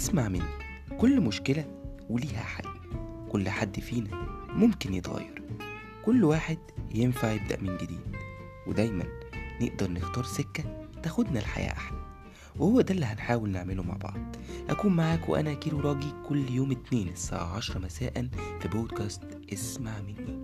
اسمع مني. كل مشكلة وليها حل. كل حد فينا ممكن يتغير. كل واحد ينفع يبدأ من جديد. ودايما نقدر نختار سكة تاخدنا الحياة أحلى. وهو ده اللي هنحاول نعمله مع بعض. أكون معاك وأنا كيرو راجي كل يوم اتنين الساعة عشرة مساء في بودكاست اسمع مني.